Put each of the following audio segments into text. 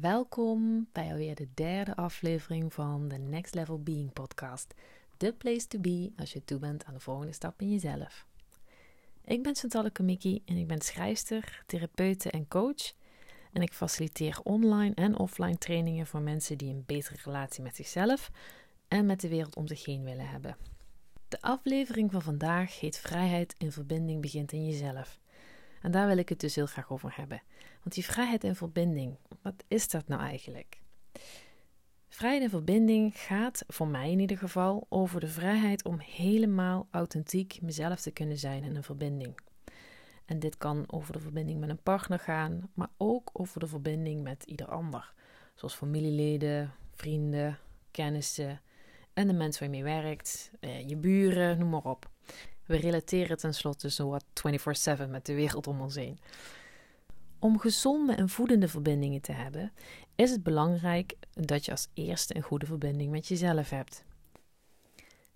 Welkom bij alweer de derde aflevering van de Next Level Being podcast. The place to be als je toe bent aan de volgende stap in jezelf. Ik ben Chantal Kamiki en ik ben schrijfster, therapeute en coach. En ik faciliteer online en offline trainingen voor mensen die een betere relatie met zichzelf en met de wereld om zich heen willen hebben. De aflevering van vandaag heet Vrijheid in verbinding begint in jezelf. En daar wil ik het dus heel graag over hebben. Want die vrijheid en verbinding, wat is dat nou eigenlijk? Vrijheid en verbinding gaat, voor mij in ieder geval, over de vrijheid om helemaal authentiek mezelf te kunnen zijn in een verbinding. En dit kan over de verbinding met een partner gaan, maar ook over de verbinding met ieder ander. Zoals familieleden, vrienden, kennissen en de mensen waar je mee werkt, eh, je buren, noem maar op. We relateren tenslotte zo wat 24/7 met de wereld om ons heen. Om gezonde en voedende verbindingen te hebben, is het belangrijk dat je als eerste een goede verbinding met jezelf hebt.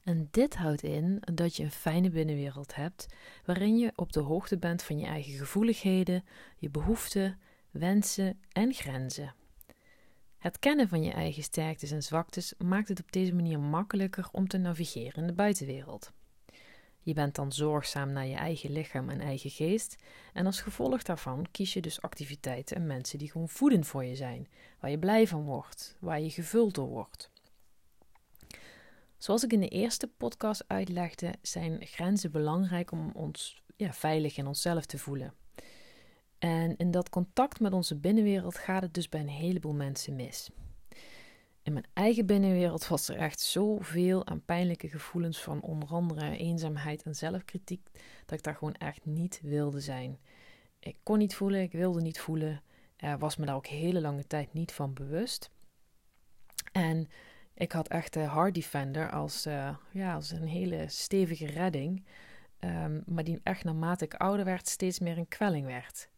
En dit houdt in dat je een fijne binnenwereld hebt, waarin je op de hoogte bent van je eigen gevoeligheden, je behoeften, wensen en grenzen. Het kennen van je eigen sterktes en zwaktes maakt het op deze manier makkelijker om te navigeren in de buitenwereld. Je bent dan zorgzaam naar je eigen lichaam en eigen geest. En als gevolg daarvan kies je dus activiteiten en mensen die gewoon voedend voor je zijn, waar je blij van wordt, waar je gevuld door wordt. Zoals ik in de eerste podcast uitlegde, zijn grenzen belangrijk om ons ja, veilig in onszelf te voelen. En in dat contact met onze binnenwereld gaat het dus bij een heleboel mensen mis. In mijn eigen binnenwereld was er echt zoveel aan pijnlijke gevoelens van onder andere eenzaamheid en zelfkritiek, dat ik daar gewoon echt niet wilde zijn. Ik kon niet voelen, ik wilde niet voelen, was me daar ook hele lange tijd niet van bewust. En ik had echt de Hard Defender als, uh, ja, als een hele stevige redding, um, maar die echt naarmate ik ouder werd steeds meer een kwelling werd.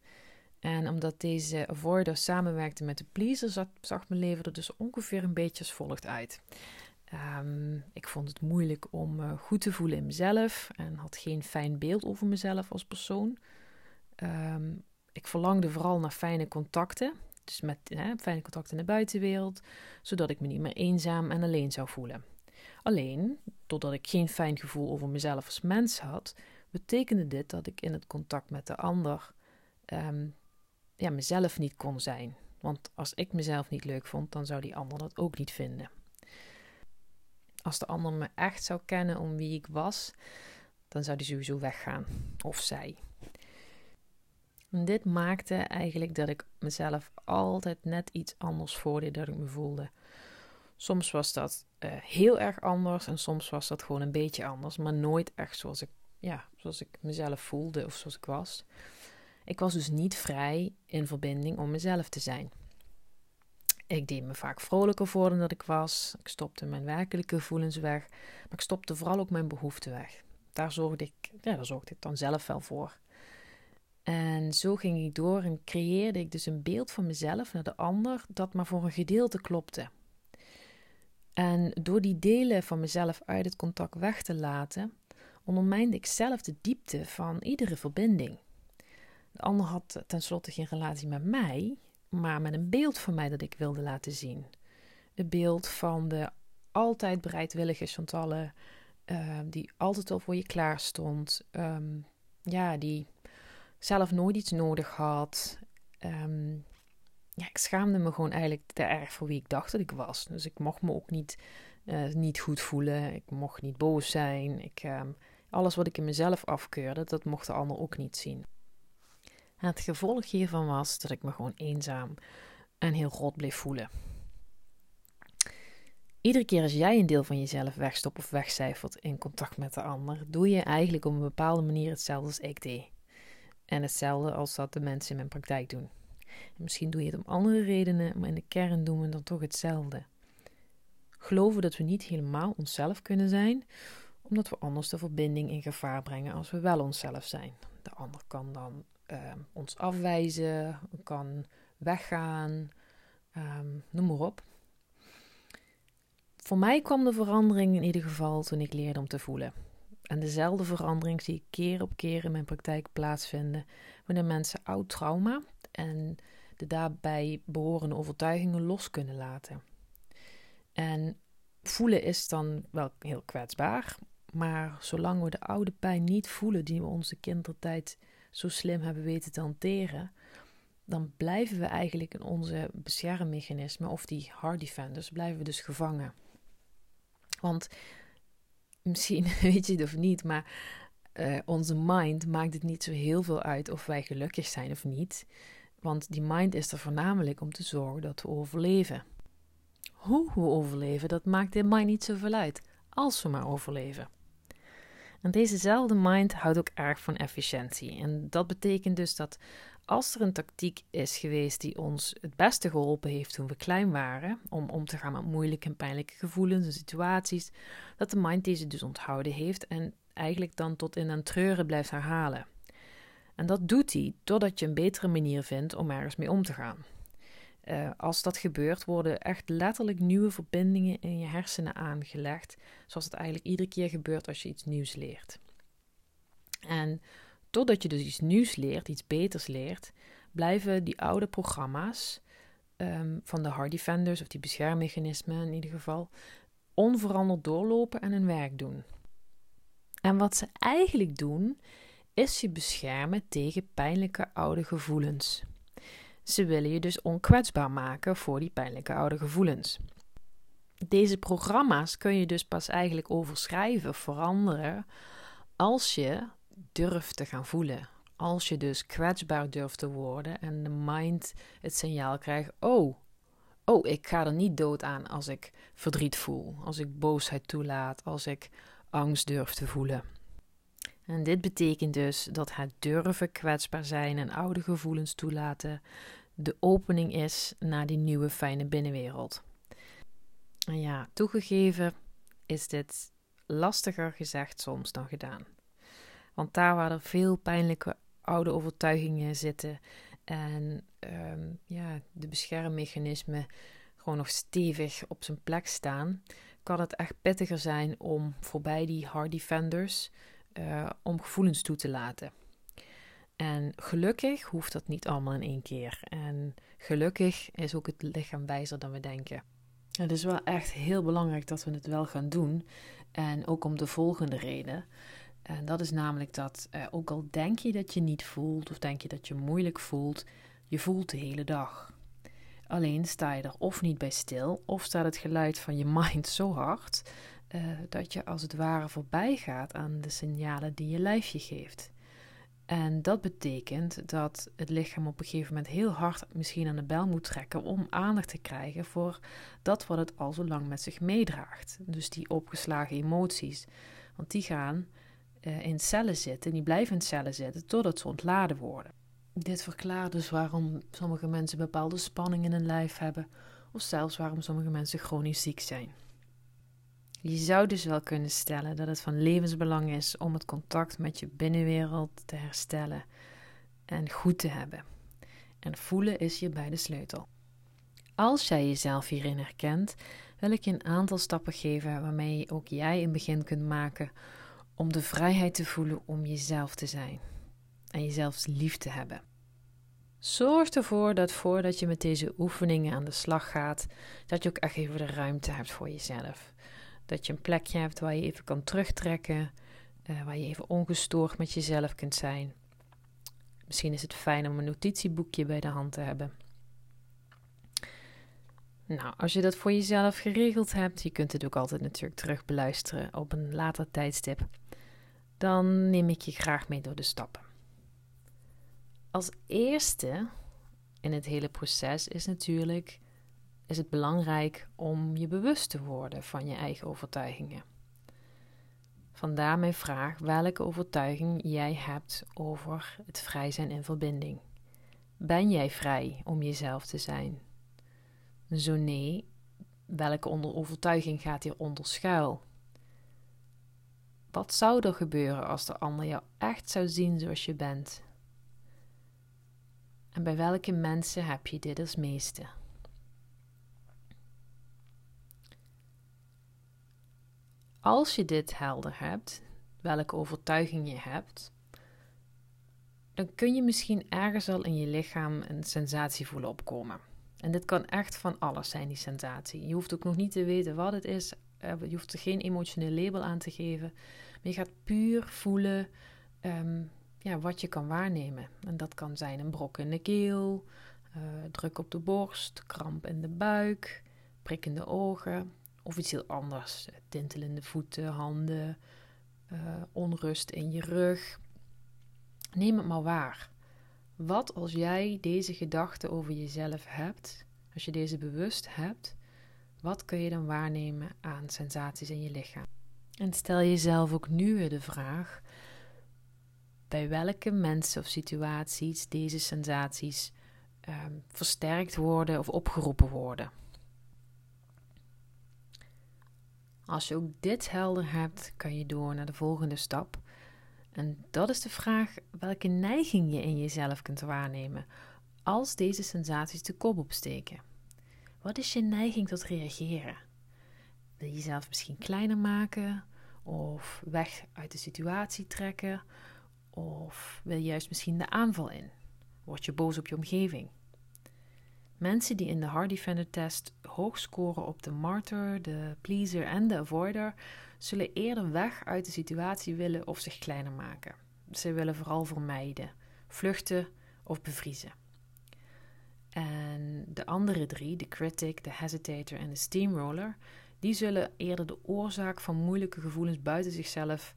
En omdat deze avoider samenwerkte met de pleaser, zag, mijn leven er dus ongeveer een beetje als volgt uit. Um, ik vond het moeilijk om uh, goed te voelen in mezelf en had geen fijn beeld over mezelf als persoon. Um, ik verlangde vooral naar fijne contacten, dus met hè, fijne contacten in de buitenwereld, zodat ik me niet meer eenzaam en alleen zou voelen. Alleen, doordat ik geen fijn gevoel over mezelf als mens had, betekende dit dat ik in het contact met de ander um, ja, mezelf niet kon zijn. Want als ik mezelf niet leuk vond, dan zou die ander dat ook niet vinden. Als de ander me echt zou kennen om wie ik was, dan zou die sowieso weggaan. Of zij. Dit maakte eigenlijk dat ik mezelf altijd net iets anders voordeed dan ik me voelde. Soms was dat uh, heel erg anders en soms was dat gewoon een beetje anders, maar nooit echt zoals ik, ja, zoals ik mezelf voelde of zoals ik was. Ik was dus niet vrij in verbinding om mezelf te zijn. Ik deed me vaak vrolijker voor dan dat ik was. Ik stopte mijn werkelijke gevoelens weg. Maar ik stopte vooral ook mijn behoeften weg. Daar zorgde ik, ja, daar zorgde ik dan zelf wel voor. En zo ging ik door en creëerde ik dus een beeld van mezelf naar de ander dat maar voor een gedeelte klopte. En door die delen van mezelf uit het contact weg te laten, ondermijnde ik zelf de diepte van iedere verbinding. De ander had tenslotte geen relatie met mij, maar met een beeld van mij dat ik wilde laten zien. Het beeld van de altijd bereidwillige Chantalle, uh, die altijd al voor je klaar stond. Um, ja, die zelf nooit iets nodig had. Um, ja, ik schaamde me gewoon eigenlijk te erg voor wie ik dacht dat ik was. Dus ik mocht me ook niet, uh, niet goed voelen. Ik mocht niet boos zijn. Ik, alles wat ik in mezelf afkeurde, dat mocht de ander ook niet zien. Het gevolg hiervan was dat ik me gewoon eenzaam en heel rot bleef voelen. Iedere keer als jij een deel van jezelf wegstopt of wegcijfert in contact met de ander, doe je eigenlijk op een bepaalde manier hetzelfde als ik deed. En hetzelfde als dat de mensen in mijn praktijk doen. En misschien doe je het om andere redenen, maar in de kern doen we dan toch hetzelfde. Geloven dat we niet helemaal onszelf kunnen zijn, omdat we anders de verbinding in gevaar brengen als we wel onszelf zijn. De ander kan dan uh, ons afwijzen, kan weggaan, um, noem maar op. Voor mij kwam de verandering in ieder geval toen ik leerde om te voelen. En dezelfde verandering zie ik keer op keer in mijn praktijk plaatsvinden wanneer mensen oud trauma en de daarbij behorende overtuigingen los kunnen laten. En voelen is dan wel heel kwetsbaar, maar zolang we de oude pijn niet voelen die we onze kindertijd zo slim hebben weten te hanteren, dan blijven we eigenlijk in onze beschermmechanismen of die hard defenders, blijven we dus gevangen. Want misschien weet je het of niet, maar uh, onze mind maakt het niet zo heel veel uit of wij gelukkig zijn of niet. Want die mind is er voornamelijk om te zorgen dat we overleven. Hoe we overleven, dat maakt de mind niet zoveel uit, als we maar overleven. En dezezelfde mind houdt ook erg van efficiëntie. En dat betekent dus dat als er een tactiek is geweest die ons het beste geholpen heeft toen we klein waren, om om te gaan met moeilijke en pijnlijke gevoelens en situaties, dat de mind deze dus onthouden heeft en eigenlijk dan tot in een treuren blijft herhalen. En dat doet hij totdat je een betere manier vindt om ergens mee om te gaan. Uh, als dat gebeurt, worden echt letterlijk nieuwe verbindingen in je hersenen aangelegd, zoals het eigenlijk iedere keer gebeurt als je iets nieuws leert. En totdat je dus iets nieuws leert, iets beters leert, blijven die oude programma's um, van de hard defenders of die beschermmechanismen in ieder geval onveranderd doorlopen en hun werk doen. En wat ze eigenlijk doen, is je beschermen tegen pijnlijke oude gevoelens. Ze willen je dus onkwetsbaar maken voor die pijnlijke oude gevoelens. Deze programma's kun je dus pas eigenlijk overschrijven, veranderen, als je durft te gaan voelen. Als je dus kwetsbaar durft te worden en de mind het signaal krijgt: oh, oh, ik ga er niet dood aan als ik verdriet voel, als ik boosheid toelaat, als ik angst durf te voelen. En dit betekent dus dat het durven kwetsbaar zijn en oude gevoelens toelaten de opening is naar die nieuwe fijne binnenwereld. En ja, toegegeven is dit lastiger gezegd soms dan gedaan. Want daar waar er veel pijnlijke oude overtuigingen zitten en ehm, ja, de beschermmechanismen gewoon nog stevig op zijn plek staan, kan het echt pittiger zijn om voorbij die hard defenders uh, om gevoelens toe te laten. En gelukkig hoeft dat niet allemaal in één keer. En gelukkig is ook het lichaam wijzer dan we denken. Het is wel echt heel belangrijk dat we het wel gaan doen. En ook om de volgende reden. En dat is namelijk dat, eh, ook al denk je dat je niet voelt, of denk je dat je moeilijk voelt, je voelt de hele dag. Alleen sta je er of niet bij stil, of staat het geluid van je mind zo hard uh, dat je als het ware voorbij gaat aan de signalen die je lijfje geeft. En dat betekent dat het lichaam op een gegeven moment heel hard misschien aan de bel moet trekken om aandacht te krijgen voor dat wat het al zo lang met zich meedraagt. Dus die opgeslagen emoties. Want die gaan uh, in cellen zitten, die blijven in cellen zitten totdat ze ontladen worden. Dit verklaart dus waarom sommige mensen bepaalde spanning in hun lijf hebben, of zelfs waarom sommige mensen chronisch ziek zijn. Je zou dus wel kunnen stellen dat het van levensbelang is om het contact met je binnenwereld te herstellen en goed te hebben. En voelen is hierbij de sleutel. Als jij jezelf hierin herkent, wil ik je een aantal stappen geven waarmee ook jij een begin kunt maken om de vrijheid te voelen om jezelf te zijn en jezelf lief te hebben. Zorg ervoor dat voordat je met deze oefeningen aan de slag gaat, dat je ook echt even de ruimte hebt voor jezelf. Dat je een plekje hebt waar je even kan terugtrekken, uh, waar je even ongestoord met jezelf kunt zijn. Misschien is het fijn om een notitieboekje bij de hand te hebben. Nou, als je dat voor jezelf geregeld hebt, je kunt het ook altijd natuurlijk terug beluisteren op een later tijdstip, dan neem ik je graag mee door de stappen. Als eerste in het hele proces is natuurlijk is het belangrijk om je bewust te worden van je eigen overtuigingen. Vandaar mijn vraag welke overtuiging jij hebt over het vrij zijn in verbinding. Ben jij vrij om jezelf te zijn? Zo nee, welke overtuiging gaat hieronder schuil? Wat zou er gebeuren als de ander jou echt zou zien zoals je bent? En bij welke mensen heb je dit als meeste? Als je dit helder hebt, welke overtuiging je hebt, dan kun je misschien ergens al in je lichaam een sensatie voelen opkomen. En dit kan echt van alles zijn, die sensatie. Je hoeft ook nog niet te weten wat het is. Eh, je hoeft er geen emotioneel label aan te geven. Maar je gaat puur voelen ehm, ja, wat je kan waarnemen. En dat kan zijn een brok in de keel, uh, druk op de borst, kramp in de buik, prikkende ogen of iets heel anders. Tintelende voeten, handen, uh, onrust in je rug. Neem het maar waar. Wat als jij deze gedachten over jezelf hebt, als je deze bewust hebt, wat kun je dan waarnemen aan sensaties in je lichaam? En stel jezelf ook nu weer de vraag: bij welke mensen of situaties deze sensaties um, versterkt worden of opgeroepen worden? Als je ook dit helder hebt, kan je door naar de volgende stap. En dat is de vraag welke neiging je in jezelf kunt waarnemen als deze sensaties de kop opsteken. Wat is je neiging tot reageren? Wil je jezelf misschien kleiner maken of weg uit de situatie trekken? Of wil je juist misschien de aanval in? Word je boos op je omgeving? Mensen die in de Hard Defender test hoog scoren op de martyr, de pleaser en de avoider, zullen eerder weg uit de situatie willen of zich kleiner maken. Ze willen vooral vermijden, vluchten of bevriezen. En de andere drie, de critic, de hesitator en de steamroller, die zullen eerder de oorzaak van moeilijke gevoelens buiten zichzelf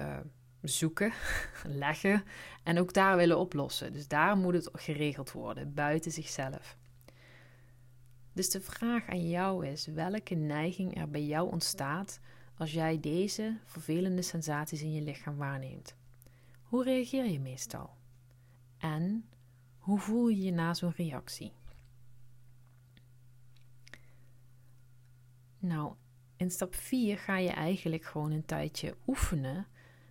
uh, zoeken, leggen en ook daar willen oplossen. Dus daar moet het geregeld worden, buiten zichzelf. Dus de vraag aan jou is: welke neiging er bij jou ontstaat als jij deze vervelende sensaties in je lichaam waarneemt? Hoe reageer je meestal? En hoe voel je je na zo'n reactie? Nou, in stap 4 ga je eigenlijk gewoon een tijdje oefenen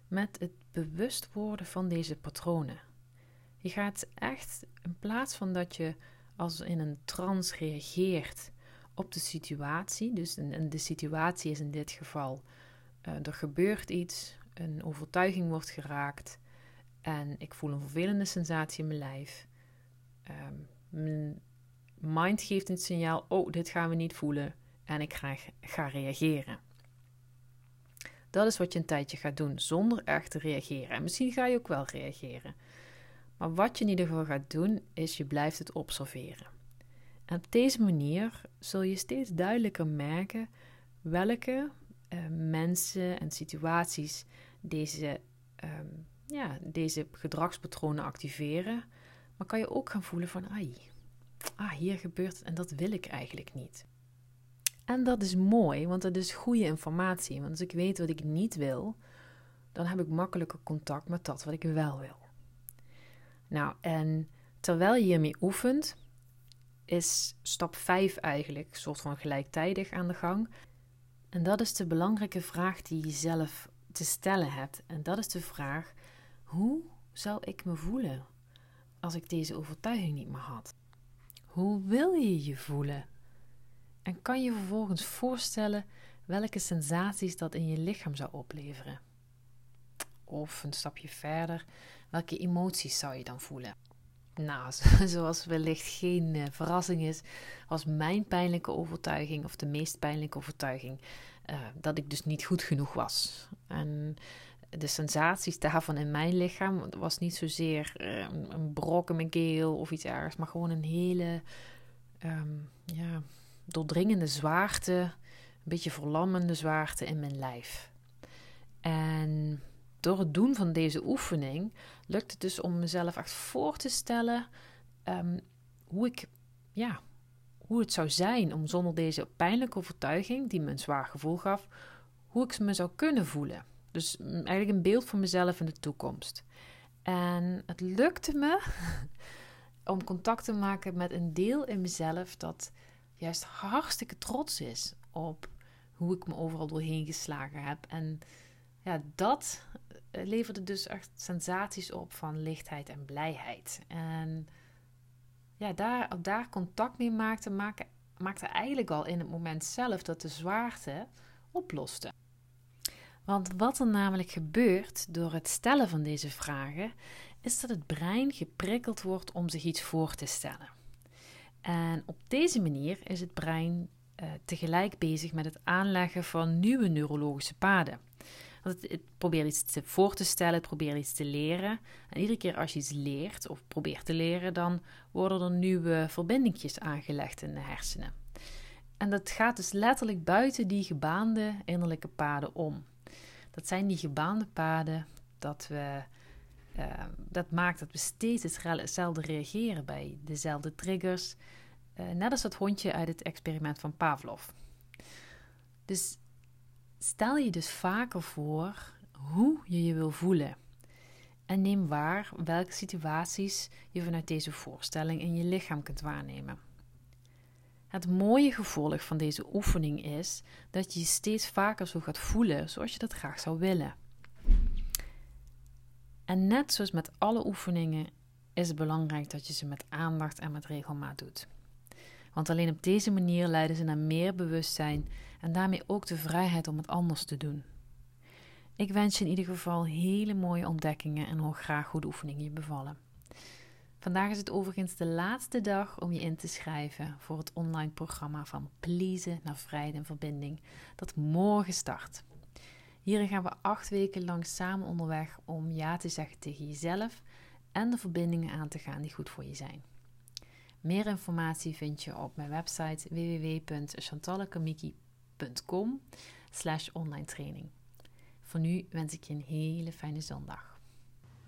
met het bewust worden van deze patronen. Je gaat echt, in plaats van dat je als in een trance reageert op de situatie, dus de situatie is in dit geval, uh, er gebeurt iets, een overtuiging wordt geraakt en ik voel een vervelende sensatie in mijn lijf. Um, mijn mind geeft een signaal, oh, dit gaan we niet voelen en ik ga, ga reageren. Dat is wat je een tijdje gaat doen, zonder echt te reageren. En misschien ga je ook wel reageren. Maar wat je in ieder geval gaat doen, is je blijft het observeren. En op deze manier zul je steeds duidelijker merken welke uh, mensen en situaties deze, um, ja, deze gedragspatronen activeren. Maar kan je ook gaan voelen van, ai, ah, hier gebeurt het en dat wil ik eigenlijk niet. En dat is mooi, want dat is goede informatie. Want als ik weet wat ik niet wil, dan heb ik makkelijker contact met dat wat ik wel wil. Nou, en terwijl je hiermee oefent, is stap 5 eigenlijk soort van gelijktijdig aan de gang. En dat is de belangrijke vraag die je zelf te stellen hebt. En dat is de vraag: hoe zou ik me voelen als ik deze overtuiging niet meer had? Hoe wil je je voelen? En kan je vervolgens voorstellen welke sensaties dat in je lichaam zou opleveren? Of een stapje verder, welke emoties zou je dan voelen? Nou, zoals wellicht geen uh, verrassing is, was mijn pijnlijke overtuiging, of de meest pijnlijke overtuiging, uh, dat ik dus niet goed genoeg was. En de sensaties daarvan in mijn lichaam was niet zozeer uh, een brok in mijn keel of iets ergs, maar gewoon een hele um, ja, doordringende zwaarte, een beetje verlammende zwaarte in mijn lijf. En door het doen van deze oefening lukt het dus om mezelf echt voor te stellen um, hoe ik, ja, hoe het zou zijn om zonder deze pijnlijke overtuiging, die me een zwaar gevoel gaf, hoe ik me zou kunnen voelen. Dus mm, eigenlijk een beeld van mezelf in de toekomst. En het lukte me om contact te maken met een deel in mezelf dat juist hartstikke trots is op hoe ik me overal doorheen geslagen heb. En ja, dat leverde dus echt sensaties op van lichtheid en blijheid. En ja, daar, daar contact mee maakte, maakte, maakte eigenlijk al in het moment zelf dat de zwaarte oploste. Want wat er namelijk gebeurt door het stellen van deze vragen, is dat het brein geprikkeld wordt om zich iets voor te stellen. En op deze manier is het brein uh, tegelijk bezig met het aanleggen van nieuwe neurologische paden. Het, probeert iets te voor te stellen, het probeert iets te leren. En iedere keer als je iets leert of probeert te leren, dan worden er nieuwe verbindingjes aangelegd in de hersenen. En dat gaat dus letterlijk buiten die gebaande innerlijke paden om. Dat zijn die gebaande paden dat we. Uh, dat maakt dat we steeds hetzelfde reageren bij dezelfde triggers. Uh, net als dat hondje uit het experiment van Pavlov. Dus stel je dus vaker voor hoe je je wil voelen. En neem waar welke situaties je vanuit deze voorstelling in je lichaam kunt waarnemen. Het mooie gevolg van deze oefening is dat je je steeds vaker zo gaat voelen zoals je dat graag zou willen. En net zoals met alle oefeningen is het belangrijk dat je ze met aandacht en met regelmaat doet. Want alleen op deze manier leiden ze naar meer bewustzijn en daarmee ook de vrijheid om het anders te doen. Ik wens je in ieder geval hele mooie ontdekkingen en hoor graag hoe de oefeningen je bevallen. Vandaag is het overigens de laatste dag om je in te schrijven voor het online programma van Pleasen naar Vrijheid en Verbinding, dat morgen start. Hierin gaan we acht weken lang samen onderweg om ja te zeggen tegen jezelf en de verbindingen aan te gaan die goed voor je zijn. Meer informatie vind je op mijn website www.chantallekamiki.com slash online training. Voor nu wens ik je een hele fijne zondag.